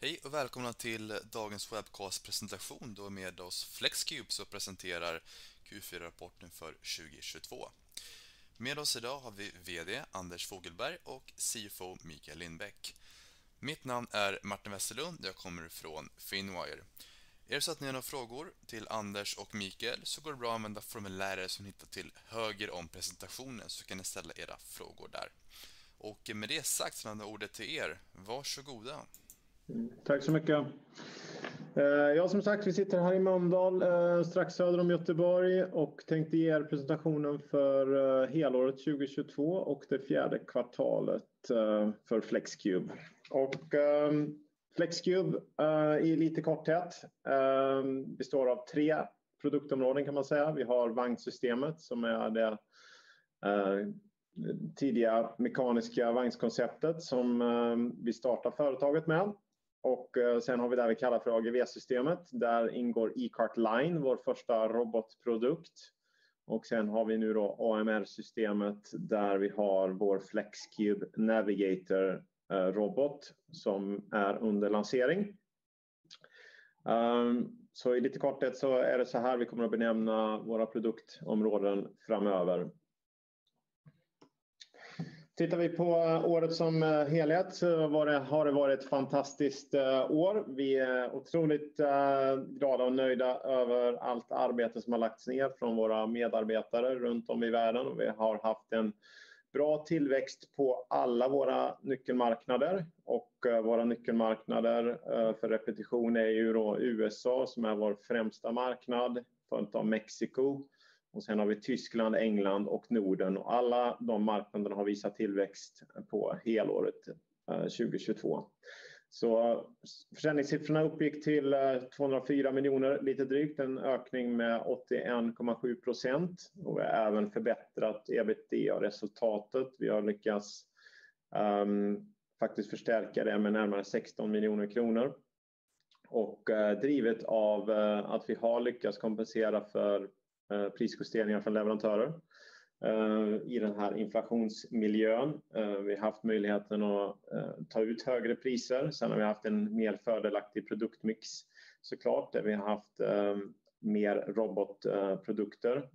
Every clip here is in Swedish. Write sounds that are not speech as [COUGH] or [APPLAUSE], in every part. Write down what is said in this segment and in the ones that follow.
Hej och välkomna till dagens webcast-presentation då med oss Flexcube som presenterar Q4-rapporten för 2022. Med oss idag har vi VD Anders Fogelberg och CFO Mikael Lindbäck. Mitt namn är Martin Westerlund, jag kommer från Finwire. Är det så att ni har några frågor till Anders och Mikael så går det bra att använda formuläret som ni hittar till höger om presentationen så kan ni ställa era frågor där. Och med det sagt så lämnar ordet till er. Varsågoda. Tack så mycket. Eh, ja, som sagt, vi sitter här i Mölndal, eh, strax söder om Göteborg och tänkte ge er presentationen för eh, helåret 2022 och det fjärde kvartalet för Flexcube. Ehm, Flexcube i lite korthet ehm, består av tre produktområden kan man säga. Vi har Vagnsystemet som är det tidiga mekaniska vagnskonceptet som ehm, vi startar företaget med. Och eh, Sen har vi det vi kallar för AGV-systemet. Där ingår eCart-line, vår första robotprodukt. Och Sen har vi nu då AMR-systemet där vi har vår Flexcube Navigator eh, robot som är under lansering. Ehm, så I lite korthet så är det så här vi kommer att benämna våra produktområden framöver. Tittar vi på eh, året som eh, helhet så har det varit ett fantastiskt eh, år. Vi är otroligt glada och nöjda över allt arbete som har lagts ner från våra medarbetare runt om i världen och vi har haft en bra tillväxt på alla våra nyckelmarknader. Våra nyckelmarknader för repetition är ju då USA som är vår främsta marknad, följt av Mexiko. Sen har vi Tyskland, England och Norden. Alla de marknaderna har visat tillväxt på helåret eh, 2022. Så Försäljningssiffrorna uppgick till eh, 204 miljoner lite drygt, en ökning med 81.7%. Vi har även förbättrat EBITDA-resultatet. Vi har lyckats ehm, faktiskt förstärka det med närmare 16 miljoner kronor. Och eh, Drivet av att vi har lyckats kompensera för Eh, prisjusteringar från leverantörer eh, i den här inflationsmiljön. Eh, vi har haft möjligheten att ta ut högre priser. sen Har vi haft en mer fördelaktig produktmix såklart, där vi har haft mer robotprodukter,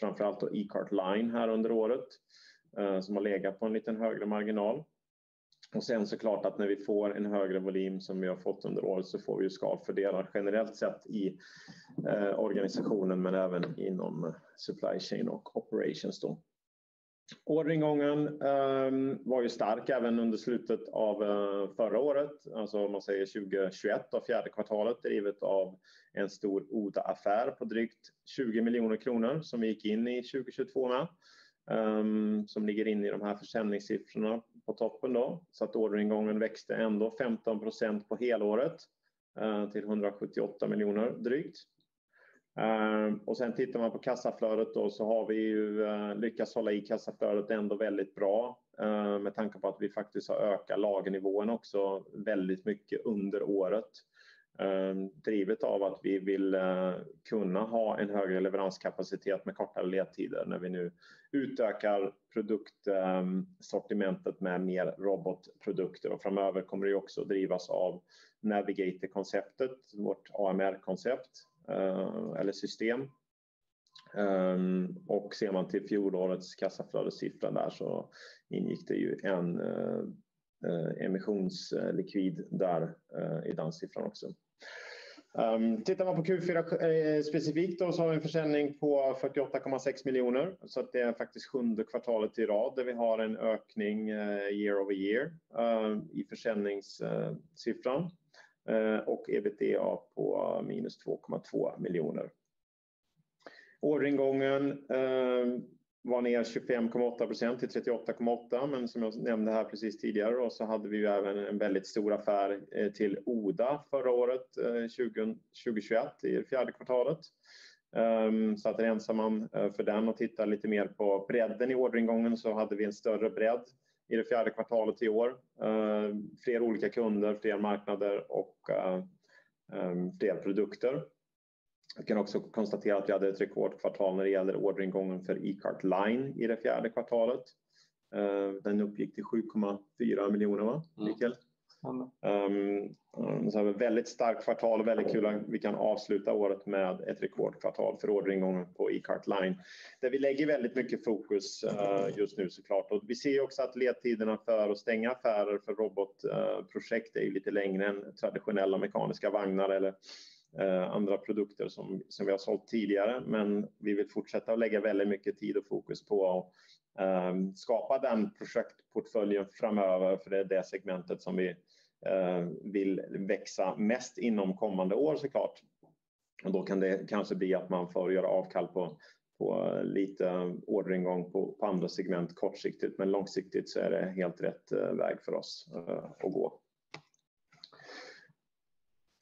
framför allt då E-Cart Line här under året, som har legat på en liten högre marginal. Och Sen såklart att när vi får en högre volym som vi har fått under året så får vi ju skalfördelar generellt sett i eh, organisationen, men även inom eh, supply chain och operations då. Orderingången ehm, var ju stark även under slutet av eh, förra året. Alltså om man säger 2021 och fjärde kvartalet drivet av en stor ODA-affär på drygt 20 miljoner kronor som vi gick in i 2022 med. Ehm, som ligger inne i de här försäljningssiffrorna på toppen då. så Orderingången växte ändå 15 procent på helåret eh, till 178 miljoner drygt. Eh, och Sen tittar man på kassaflödet då så har vi ju eh, lyckats hålla i kassaflödet ändå väldigt bra med tanke på att vi faktiskt har ökat lagernivån också väldigt mycket under året. Ehm, drivet av att vi vill eh, kunna ha en högre leveranskapacitet med kortare ledtider när vi nu utökar produktsortimentet ehm, med mer robotprodukter. och Framöver kommer det också drivas av Navigator-konceptet, vårt AMR-koncept eh, eller system. Ehm, och Ser man till fjolårets kassaflödessiffra där så ingick det ju en eh, Eh, emissionslikvid där eh, i den siffran också. Ehm, tittar man på Q4 eh, specifikt då så har vi en försäljning på 48.6 miljoner. Så att Det är faktiskt sjunde kvartalet i rad där vi har en ökning year-over-year i försäljningssiffran. Och EBITDA på -2.2 miljoner. Orderingången ehm, var ner 25.8% till 38,8, men Som jag nämnde här precis tidigare då så hade vi ju även en väldigt stor affär eh, till ODA förra året, eh, 2021 i fjärde kvartalet. Ehm, så att Rensar man eh, för den och tittar lite mer på bredden i orderingången så hade vi en större bredd i det fjärde kvartalet i år. Ehm, fler olika kunder, fler marknader och ehm, fler produkter. Vi kan också konstatera att vi hade ett rekordkvartal när det gäller orderingången för E-Cart Line i det fjärde kvartalet. Den uppgick till 7.4 million va, Mikael? Um, så har väldigt starkt kvartal och väldigt kul att vi kan avsluta året med ett rekordkvartal för orderingången på eCart Line. Där vi lägger väldigt mycket fokus uh, just nu såklart. Och vi ser också att ledtiderna för att stänga affärer för robotprojekt uh, är lite längre än traditionella mekaniska vagnar eller Eh, andra produkter som, som vi har sålt tidigare. Men vi vill fortsätta att lägga väldigt mycket tid och fokus på att eh, skapa den projektportföljen framöver för det är det segmentet som vi Eh, vill växa mest inom kommande år såklart. Och då kan det kanske bli att man får göra avkall på, på lite orderingång på, på andra segment kortsiktigt, men långsiktigt så är det helt rätt eh, väg för oss eh, att gå.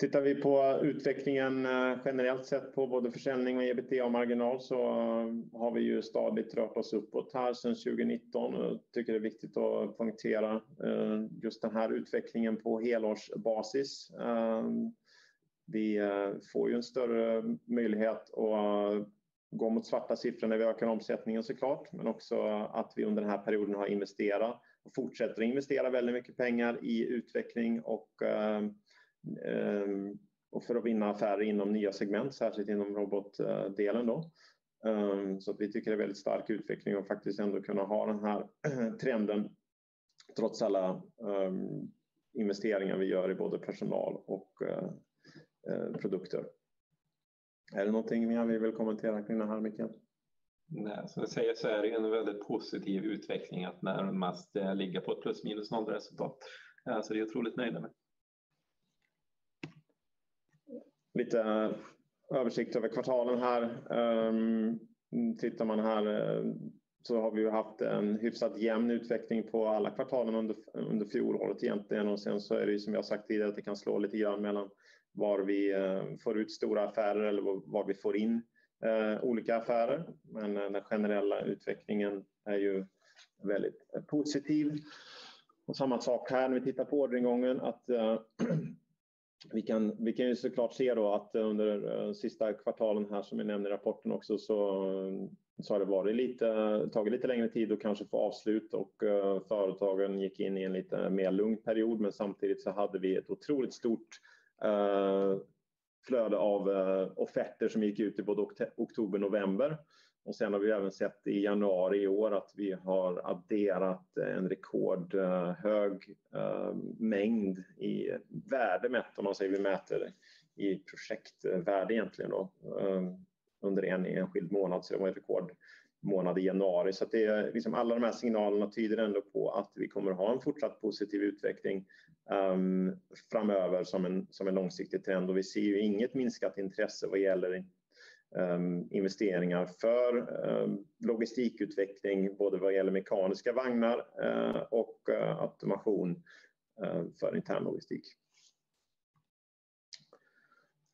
Tittar vi på utvecklingen eh, generellt sett på både försäljning och ebitda-marginal så har vi ju stadigt rört oss uppåt här sedan 2019. Jag tycker det är viktigt att poängtera eh, just den här utvecklingen på helårsbasis. Eh, vi får ju en större möjlighet att gå mot svarta siffror när vi ökar omsättningen såklart, men också att vi under den här perioden har investerat och fortsätter investera väldigt mycket pengar i utveckling och Ehm, och för att vinna affärer inom nya segment, särskilt inom robotdelen då. Ehm, så att vi tycker det är väldigt stark utveckling och faktiskt ändå kunna ha den här [CLEARS THROAT] trenden trots alla ehm, investeringar vi gör i både personal och eh, eh, produkter. Är det någonting mer vi vill kommentera kring det här Mikael? Nej, som jag säger så är det en väldigt positiv utveckling att närmast eh, ligga på ett plus minus noll resultat. Så det är otroligt nöjda med lite eh, översikt över kvartalen här. Ehm, tittar man här eh, så har vi ju haft en hyfsat jämn utveckling på alla kvartalen under, under fjolåret egentligen och sen så är det ju som jag sagt tidigare att det kan slå lite grann mellan var vi eh, får ut stora affärer eller var vi får in olika affärer. Men den generella utvecklingen är ju väldigt positiv. Och samma sak här när vi tittar på orderingången att [CLEARS THROAT] vi kan, vi kan ju såklart se då att under eh, sista kvartalen här som vi nämner i rapporten också så, eh, så har det varit lite, tagit lite längre tid att kanske få avslut och eh, företagen gick in i en lite mer lugn period men samtidigt så hade vi ett otroligt stort uh, flöde av uh, offerter som gick ut i både oktober och november. Och sen har vi även sett i januari i år att vi har adderat en rekordhög eh, eh, mängd i värde mätt, om man säger vi mäter i projektvärde egentligen då, eh, under en enskild månad. Så det var en rekordmånad i januari. Så det är liksom alla de här signalerna tyder ändå på att vi kommer ha en fortsatt positiv utveckling um, framöver som en, som en långsiktig trend och vi ser ju inget minskat intresse vad gäller Ehm, investeringar för ehm, logistikutveckling både vad gäller mekaniska vagnar eh, och eh, automation eh, för intern logistik.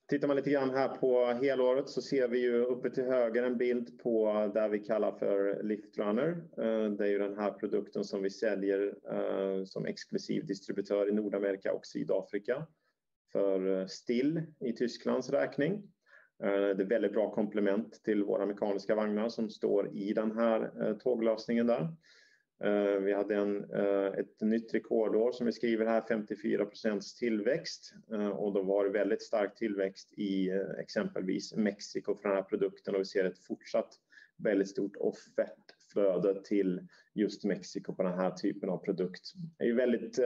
Tittar man lite grann här på helåret så ser vi ju uppe till höger en bild på där vi kallar för Liftrunner. Det är ju den här produkten som vi säljer som exklusiv distributör i Nordamerika och Sydafrika för Still i Tysklands räkning. Eh, det är väldigt bra komplement till våra mekaniska vagnar som står i den här eh, tåglösningen där. Eh, vi hade en, ett nytt rekordår som vi skriver här, 54 procents tillväxt och då var det väldigt stark tillväxt i exempelvis Mexiko för den här produkten och vi ser ett fortsatt väldigt stort offertflöde till just Mexiko på den här typen av produkt. Det är en väldigt,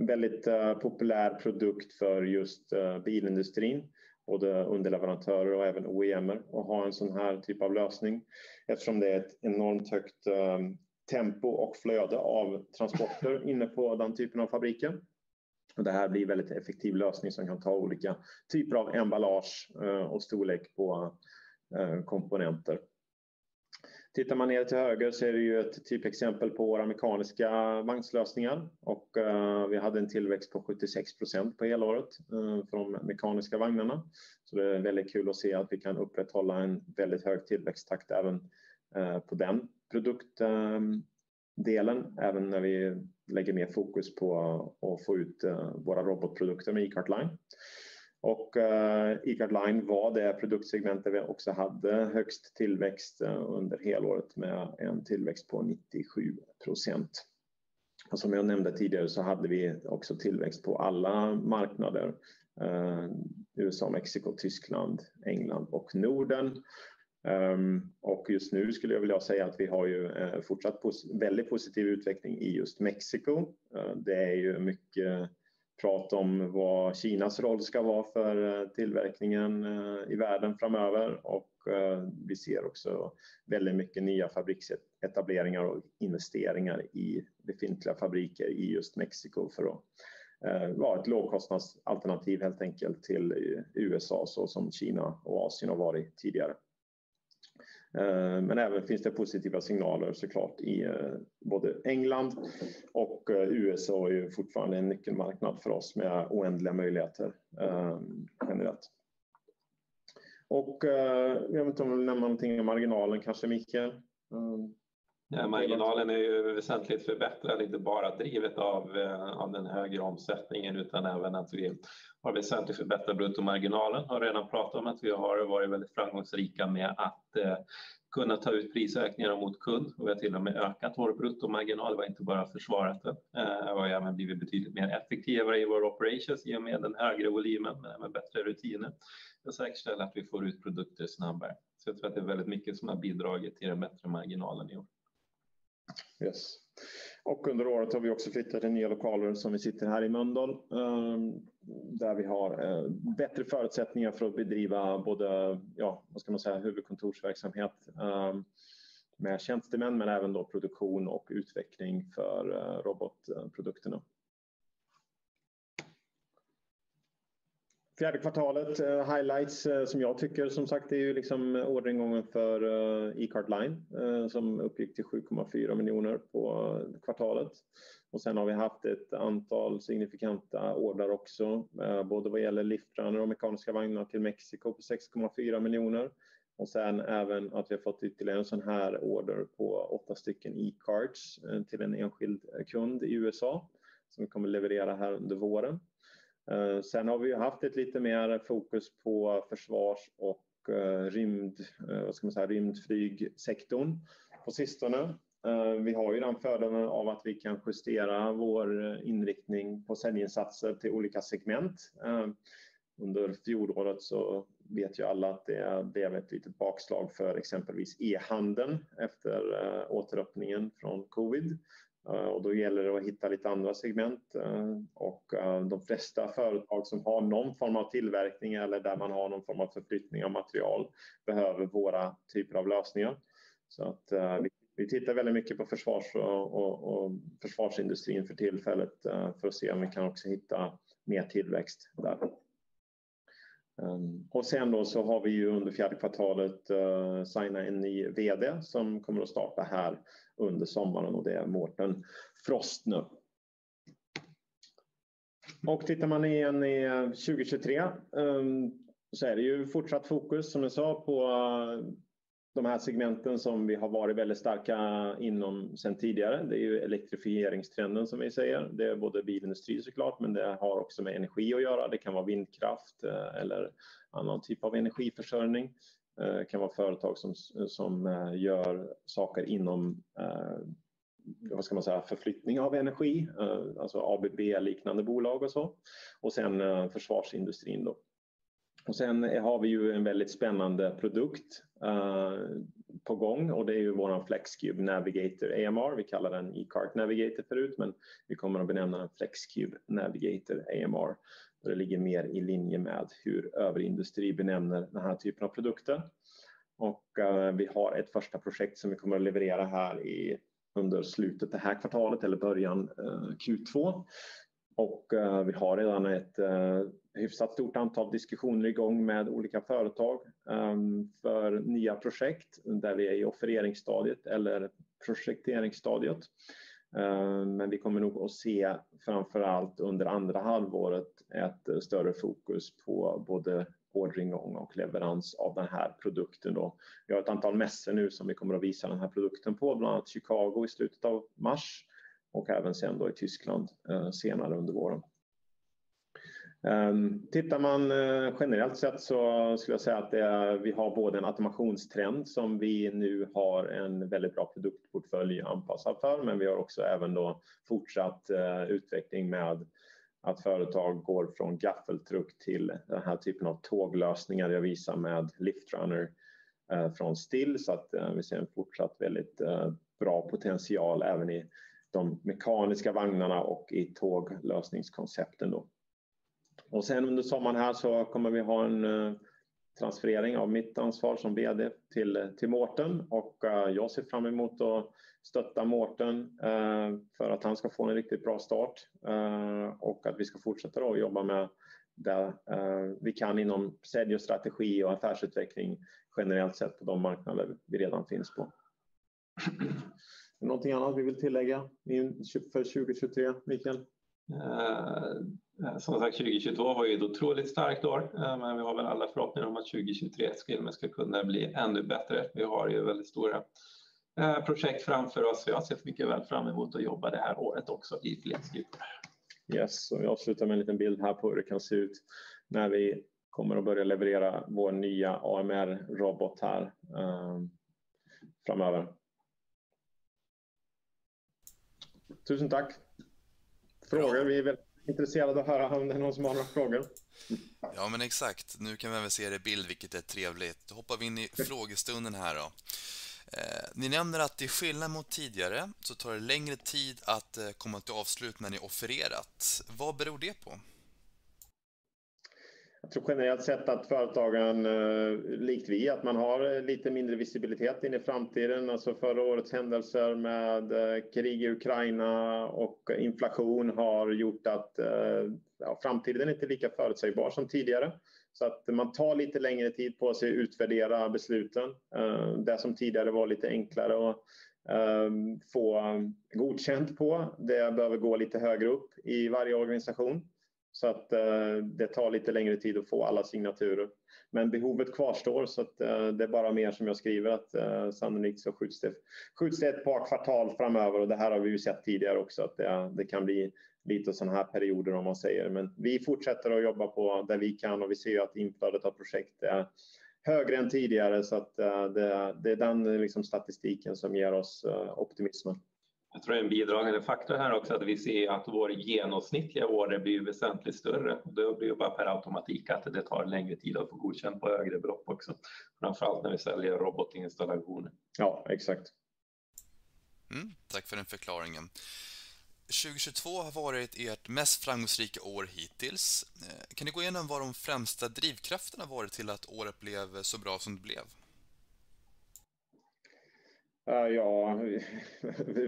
väldigt populär produkt för just bilindustrin både underleverantörer och även OEM och ha en sån här typ av lösning eftersom det är ett enormt högt ehm, tempo och flöde av transporter [LAUGHS] inne på den typen av fabriker. Och det här blir väldigt effektiv lösning som kan ta olika typer av emballage eh, och storlek på eh, komponenter. Tittar man ner till höger så är det ju ett typexempel på våra mekaniska vagnslösningar och uh, vi hade en tillväxt på 76 procent på helåret uh, för de mekaniska vagnarna. Så det är väldigt kul att se att vi kan upprätthålla en väldigt hög tillväxttakt även uh, på den produktdelen, även när vi lägger mer fokus på att få ut våra robotprodukter med e-cart line. Och uh, e Line var det produktsegment där vi också hade högst tillväxt eh, under helåret med en tillväxt på 97 procent. som jag nämnde tidigare så hade vi också tillväxt på alla marknader. Eh, USA, Mexiko, Tyskland, England och Norden. Ehm, och just nu skulle jag vilja säga att vi har ju fortsatt väldigt positiv utveckling i just Mexiko. Det är ju mycket prat om vad Kinas roll ska vara för eh, tillverkningen eh, i världen framöver och eh, vi ser också väldigt mycket nya fabriksetableringar och investeringar i befintliga fabriker i just Mexiko för att vara ett lågkostnadsalternativ helt enkelt till USA så som Kina och Asien har varit tidigare. Eh, men även finns det positiva signaler såklart i eh, både England och eh, USA är ju fortfarande en nyckelmarknad för oss med oändliga möjligheter generellt. Och Jag vet inte om du vill nämna någonting om marginalen kanske Mikael? Ja, marginalen är ju väsentligt förbättrad, inte bara drivet eh, av den högre omsättningen utan även att vi har väsentligt förbättrat bruttomarginalen. Har redan pratat om att vi har varit väldigt framgångsrika med att eh, kunna ta ut prisökningar mot kund och vi har till och med ökat vår bruttomarginal. vi har inte bara försvarat den. Vi har även blivit betydligt mer effektivare i våra operations i och med den högre volymen med bättre rutiner och säkerställa att vi får ut produkter snabbare. Så Jag tror att det är väldigt mycket som har bidragit till den bättre marginalen i år. Yes. Under året har vi också flyttat till nya lokaler som vi sitter här i Mölndal, ehm, där vi har eh, bättre förutsättningar för att bedriva både, ja, vad ska man säga, huvudkontorsverksamhet ehm, med tjänstemän, men även då produktion och utveckling för eh, robotprodukterna. Fjärde kvartalet eh, highlights eh, som jag tycker som sagt är ju liksom eh, orderingången för E-cart Line som uppgick till 7.4 miljoner på kvartalet. Och Sen har vi haft ett antal signifikanta ordrar också, både vad gäller liftrunner och mekaniska vagnar till Mexiko på 6.4 miljoner. Och Sen även att vi har fått ytterligare en sån här order på åtta stycken E-carts till en enskild kund i USA som vi kommer leverera här under våren. Eh, sen har vi haft ett lite mer fokus på försvars- och eh, rymd, eh, vad ska man säga, rymdflygsektorn på sistone. Vi har ju den fördelen av att vi kan justera vår inriktning på säljinsatser till olika segment. Under fjolåret så vet ju alla att det blev ett litet bakslag för exempelvis e-handeln efter återöppningen från covid. Eh, då gäller det att hitta lite andra segment. Eh, eh, de flesta företag som har någon form av tillverkning eller där man har någon form av förflyttning av material behöver våra typer av lösningar. Så att Vi tittar väldigt mycket på försvars- och försvarsindustrin för tillfället för att se om vi kan också hitta mer tillväxt där. Ehm, sen då så har vi ju under fjärde kvartalet signat en ny VD som kommer att starta här under sommaren och det är Mårten Frost nu. Tittar man igen i eh, 2023 ehm, så är det ju fortsatt fokus som jag sa på eh, de här segmenten som vi har varit väldigt starka inom sedan tidigare. Det är ju elektrifieringstrenden som vi säger. Det är både bilindustri såklart, men det har också med energi att göra. Det kan vara vindkraft eh, eller annan typ av energiförsörjning. Det kan vara företag som eh, gör saker inom, eh, vad ska man säga, förflyttning av energi, alltså ABB-liknande bolag och så. Och Sen försvarsindustrin då. Och Sen har vi ju en väldigt spännande produkt på gång och det är ju våran FlexCube Navigator AMR. Vi kallar den E-cart Navigator förut, men vi kommer att benämna den FlexCube Navigator AMR. Det ligger mer i linje med hur övrig industri benämner den här typen av produkter. Eh, vi har ett första projekt som vi kommer att leverera här i under slutet det här kvartalet eller början eh, Q2. Eh, vi har redan ett hyfsat stort antal diskussioner igång med olika företag för nya projekt där vi är i offereringsstadiet eller projekteringsstadiet. Men Vi kommer nog att se framför allt under andra halvåret ett eh, större fokus på både orderingång och leverans av den här produkten då. Vi har ett antal mässor nu som vi kommer att visa den här produkten på, bland annat Chicago i slutet av mars och även sen då i Tyskland eh, senare under våren. Ehm, tittar man eh, generellt sett så skulle jag säga att är, vi har både en automationstrend som vi nu har en väldigt bra produktportfölj anpassad för, men vi har också även då fortsatt utveckling med att företag går från gaffeltruck till den här typen av tåglösningar jag visar med Liftrunner eh, från Still så att eh, vi ser en fortsatt väldigt eh, bra potential även i de mekaniska vagnarna och i tåglösningskoncepten då. Och sen under sommaren här så kommer vi ha en uh, transferering av mitt ansvar som VD till, till Mårten och eh, jag ser fram emot att stötta Mårten eh, för att han ska få en riktigt bra start eh, och att vi ska fortsätta då jobba med det vi kan inom sälj och strategi och affärsutveckling generellt sett på de marknader vi redan finns på. Någonting annat vi vill tillägga för 2023, Mikael? Eh, som sagt 2022 var ju ett otroligt starkt år eh, men vi har väl alla förhoppningar om att 2023 ska, ska kunna bli ännu bättre. Vi har ju väldigt stora eh, projekt framför oss. Jag ser mycket väl fram emot att jobba det här året också i Flexgrupp. Yes, och vi avslutar med en liten bild här på hur det kan se ut när vi kommer att börja leverera vår nya AMR-robot här eh, framöver. Tusen tack. Frågor? Vi är väldigt Intresserad av att höra om det är någon som har några frågor. Ja, men exakt. Nu kan vi även se det i bild, vilket är trevligt. Då hoppar vi in i frågestunden här då. Eh, ni nämner att till skillnad mot tidigare så tar det längre tid att eh, komma till avslut när ni offererat. Vad beror det på? Jag tror generellt sett att företagen, eh, likt vi, att man har eh, lite mindre visibilitet in i framtiden. Alltså förra årets händelser med eh, krig i Ukraina och inflation har gjort att ja, framtiden är inte lika förutsägbar som tidigare. Så att man tar lite längre tid på sig att utvärdera besluten. Det som tidigare var lite enklare att få godkänt på, det behöver gå lite högre upp i varje organisation. Så att eh, det tar lite längre tid att få alla signaturer. Men behovet kvarstår så att eh, det är bara mer som jag skriver att eh, sannolikt så skjuts det, skjuts det ett par kvartal framöver och det här har vi ju sett tidigare också att det, det kan bli lite sådana här perioder om man säger. Men vi fortsätter att jobba på där vi kan och vi ser ju att inflödet av projekt är högre än tidigare så att eh, det, det är den liksom, statistiken som ger oss eh, optimismen. Jag tror en bidragande faktor här också att vi ser att vår genomsnittliga order blir väsentligt större. Det blir ju bara per automatik att det tar längre tid att få godkänt på högre belopp också. Framförallt när vi säljer robotinstallationer. Ja, exakt. Mm, tack för den förklaringen. 2022 har varit ert mest framgångsrika år hittills. Eh, kan ni gå igenom vad de främsta drivkrafterna varit till att året blev så bra som det blev? Ja, [LAUGHS]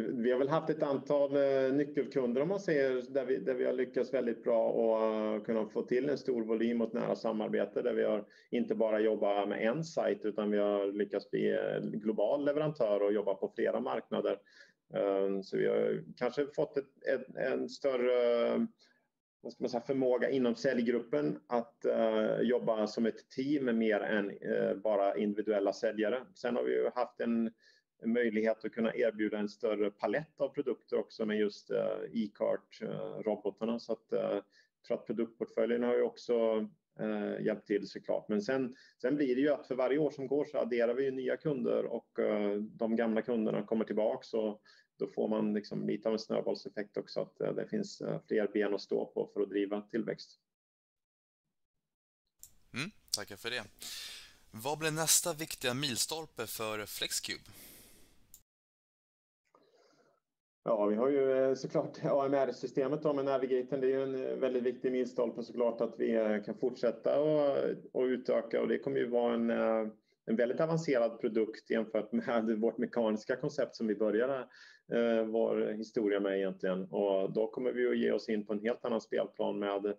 vi har väl haft ett antal eh, nyckelkunder om man säger där vi, där vi har lyckats väldigt bra och eh, kunna få till en stor volym och ett nära samarbete där vi har inte bara jobbat med en sajt utan vi har lyckats bli eh, global leverantör och jobba på flera marknader. Ehm, så vi har kanske fått ett, ett, en större vad ska man säga, förmåga inom säljgruppen att uh, jobba som ett team mer än uh, bara individuella säljare. Sen har vi ju haft en möjlighet att kunna erbjuda en större palett av produkter också med just eh, uh, e-cart-robotarna. Eh, så att, uh, jag tror att produktportföljen har ju också uh, hjälpt till såklart. Men sen, sen blir det ju att för varje år som går så adderar vi nya kunder och uh, de gamla kunderna kommer tillbaks och då får man liksom lite av en snöbollseffekt också att det finns fler ben att stå på för att driva tillväxt. Mm, tackar för det. Vad blir nästa viktiga milstolpe för Flexcube? Ja, vi har ju eh, såklart [LAUGHS] AMR-systemet med Navigaten. Det är ju en eh, väldigt viktig milstolpe såklart att vi eh, kan fortsätta och, och utöka och det kommer ju vara en, en väldigt avancerad produkt jämfört [LAUGHS] med vårt mekaniska koncept som vi började vår historia med egentligen. Och då kommer vi att ge oss in på en helt annan spelplan med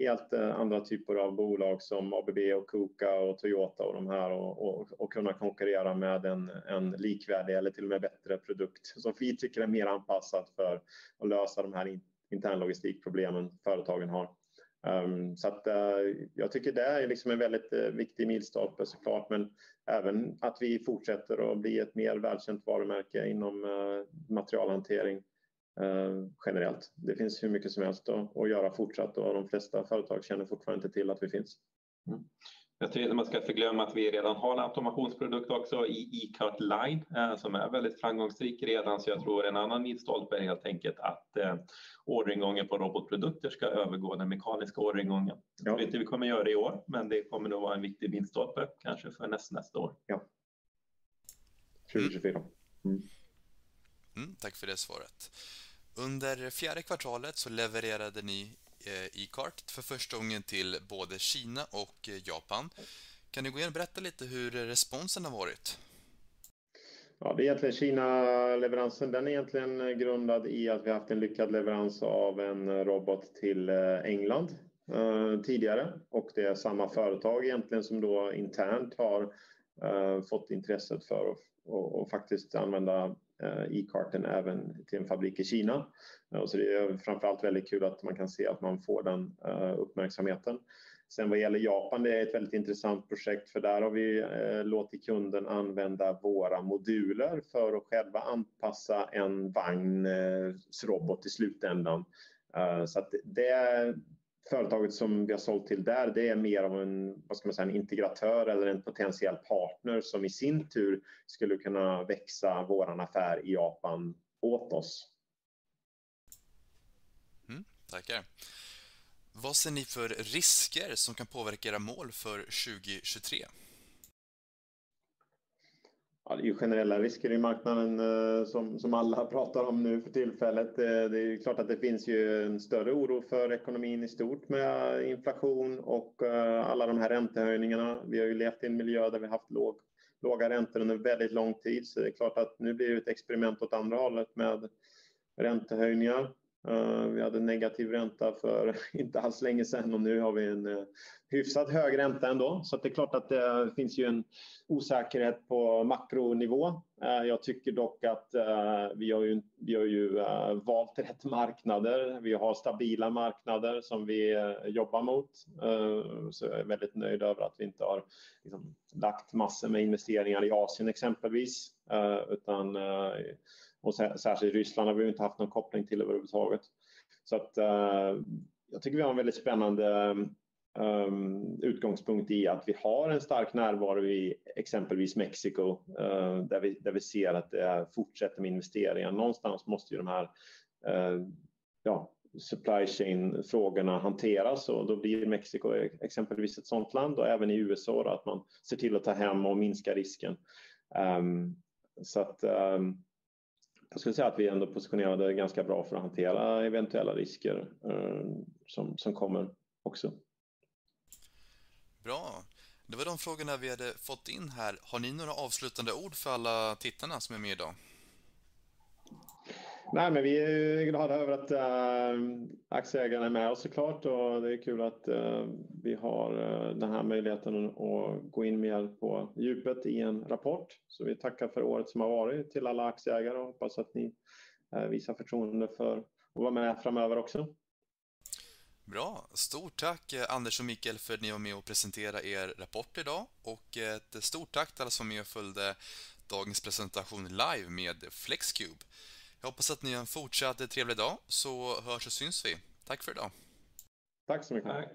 helt eh, andra typer av bolag som ABB och Koka och Toyota och de här och, och, och, kunna konkurrera med en, en likvärdig eller till och med bättre produkt som vi tycker är mer anpassad för att lösa de här internlogistikproblemen företagen har. Um, så att, uh, jag tycker det är liksom en väldigt uh, viktig milstolpe såklart, men även att vi fortsätter att bli ett mer välkänt varumärke inom uh, materialhantering generellt. Det finns hur mycket som helst att göra fortsatt och de flesta företag känner fortfarande inte till att vi finns. Mm. Jag tror inte man ska förglömma att vi redan har en automationsprodukt också i E-Cart Line eh, som är väldigt framgångsrik redan. Så jag tror en annan milstolpe är helt enkelt att eh, orderingången på robotprodukter ska övergå den mekaniska orderingången. Jag tror inte vi kommer göra det i år, men det kommer nog vara en viktig milstolpe kanske för nästa, nästa år. Ja. 2024. Mm. Mm, tack för det svaret. Under fjärde kvartalet så levererade ni eh, e-cart för första gången till både Kina och eh, Japan. Kan du gå in och berätta lite hur responsen har varit? Ja, det är egentligen Kina-leveransen. Den är egentligen grundad i att vi haft en lyckad leverans av en robot till eh, England eh, tidigare och det är samma företag egentligen som då internt har eh, fått intresset för att och, och faktiskt använda Eh, e-karten även till en fabrik i Kina. Eh, så det är framförallt väldigt kul att man kan se att man får den eh, uppmärksamheten. Sen vad gäller Japan, det är ett väldigt intressant projekt för där har vi låtit kunden använda våra moduler för att själva anpassa en vagnsrobot i slutändan. Så att det, företaget som vi har sålt till där, det är mer av en, vad ska man säga, en integratör eller en potentiell partner som i sin tur skulle kunna växa våran affär i Japan åt oss. Mm, tackar. Vad ser ni för risker som kan påverka era mål för 2023? Ja, det är ju generella risker i marknaden eh, som, som alla [LAUGHS] pratar om nu för tillfället. Eh, det är klart att det finns ju en större oro för ekonomin i stort med eh, inflation och eh, alla de här räntehöjningarna. Vi har ju levt i en miljö där vi haft låg, låga räntor under väldigt lång tid, så det är klart att nu blir det ett experiment åt andra hållet med räntehöjningar. Eh, vi hade negativ ränta för [LAUGHS] inte alls länge sedan och nu har vi en eh, hyfsat hög ränta ändå. Så det är klart att det finns ju en osäkerhet på makronivå. Eh, jag tycker dock att vi har ju, vi har ju valt rätt marknader. Vi har stabila marknader som vi jobbar mot. Så jag är väldigt nöjd över att vi inte har liksom lagt massor med investeringar i Asien exempelvis, utan och särskilt Ryssland har vi inte haft någon koppling till överhuvudtaget. Så att, uh, jag tycker vi har en väldigt spännande um, utgångspunkt i att vi har en stark närvaro i exempelvis Mexiko uh, där, vi, där vi ser att det fortsätter med investeringar. Någonstans måste ju de här uh, ja, supply chain-frågorna hanteras och då blir Mexiko exempelvis ett sådant land och även i USA då, att man ser till att ta hem och minska risken. Um, så att um, jag skulle säga att vi ändå positionerade ganska bra för att hantera eventuella risker eh, som, som kommer också. Bra. Det var de frågorna vi hade fått in här. Har ni några avslutande ord för alla tittarna som är med idag? Nej, men vi är glada över att äh, aktieägarna är med oss såklart och det är kul att äh, vi har äh, den här möjligheten att gå in mer på djupet i en rapport. Så vi tackar för året som har varit till alla aktieägare och hoppas att ni visar förtroende för att vara med framöver också. Bra. Stort tack Anders och Mikael för att ni var med och presenterade er rapport idag och ett stort tack till alla som var med och följde dagens presentation live med Flexcube. Jag hoppas att ni har en fortsatt trevlig dag, så hörs och syns vi. Tack för idag. Tack så mycket. Tack.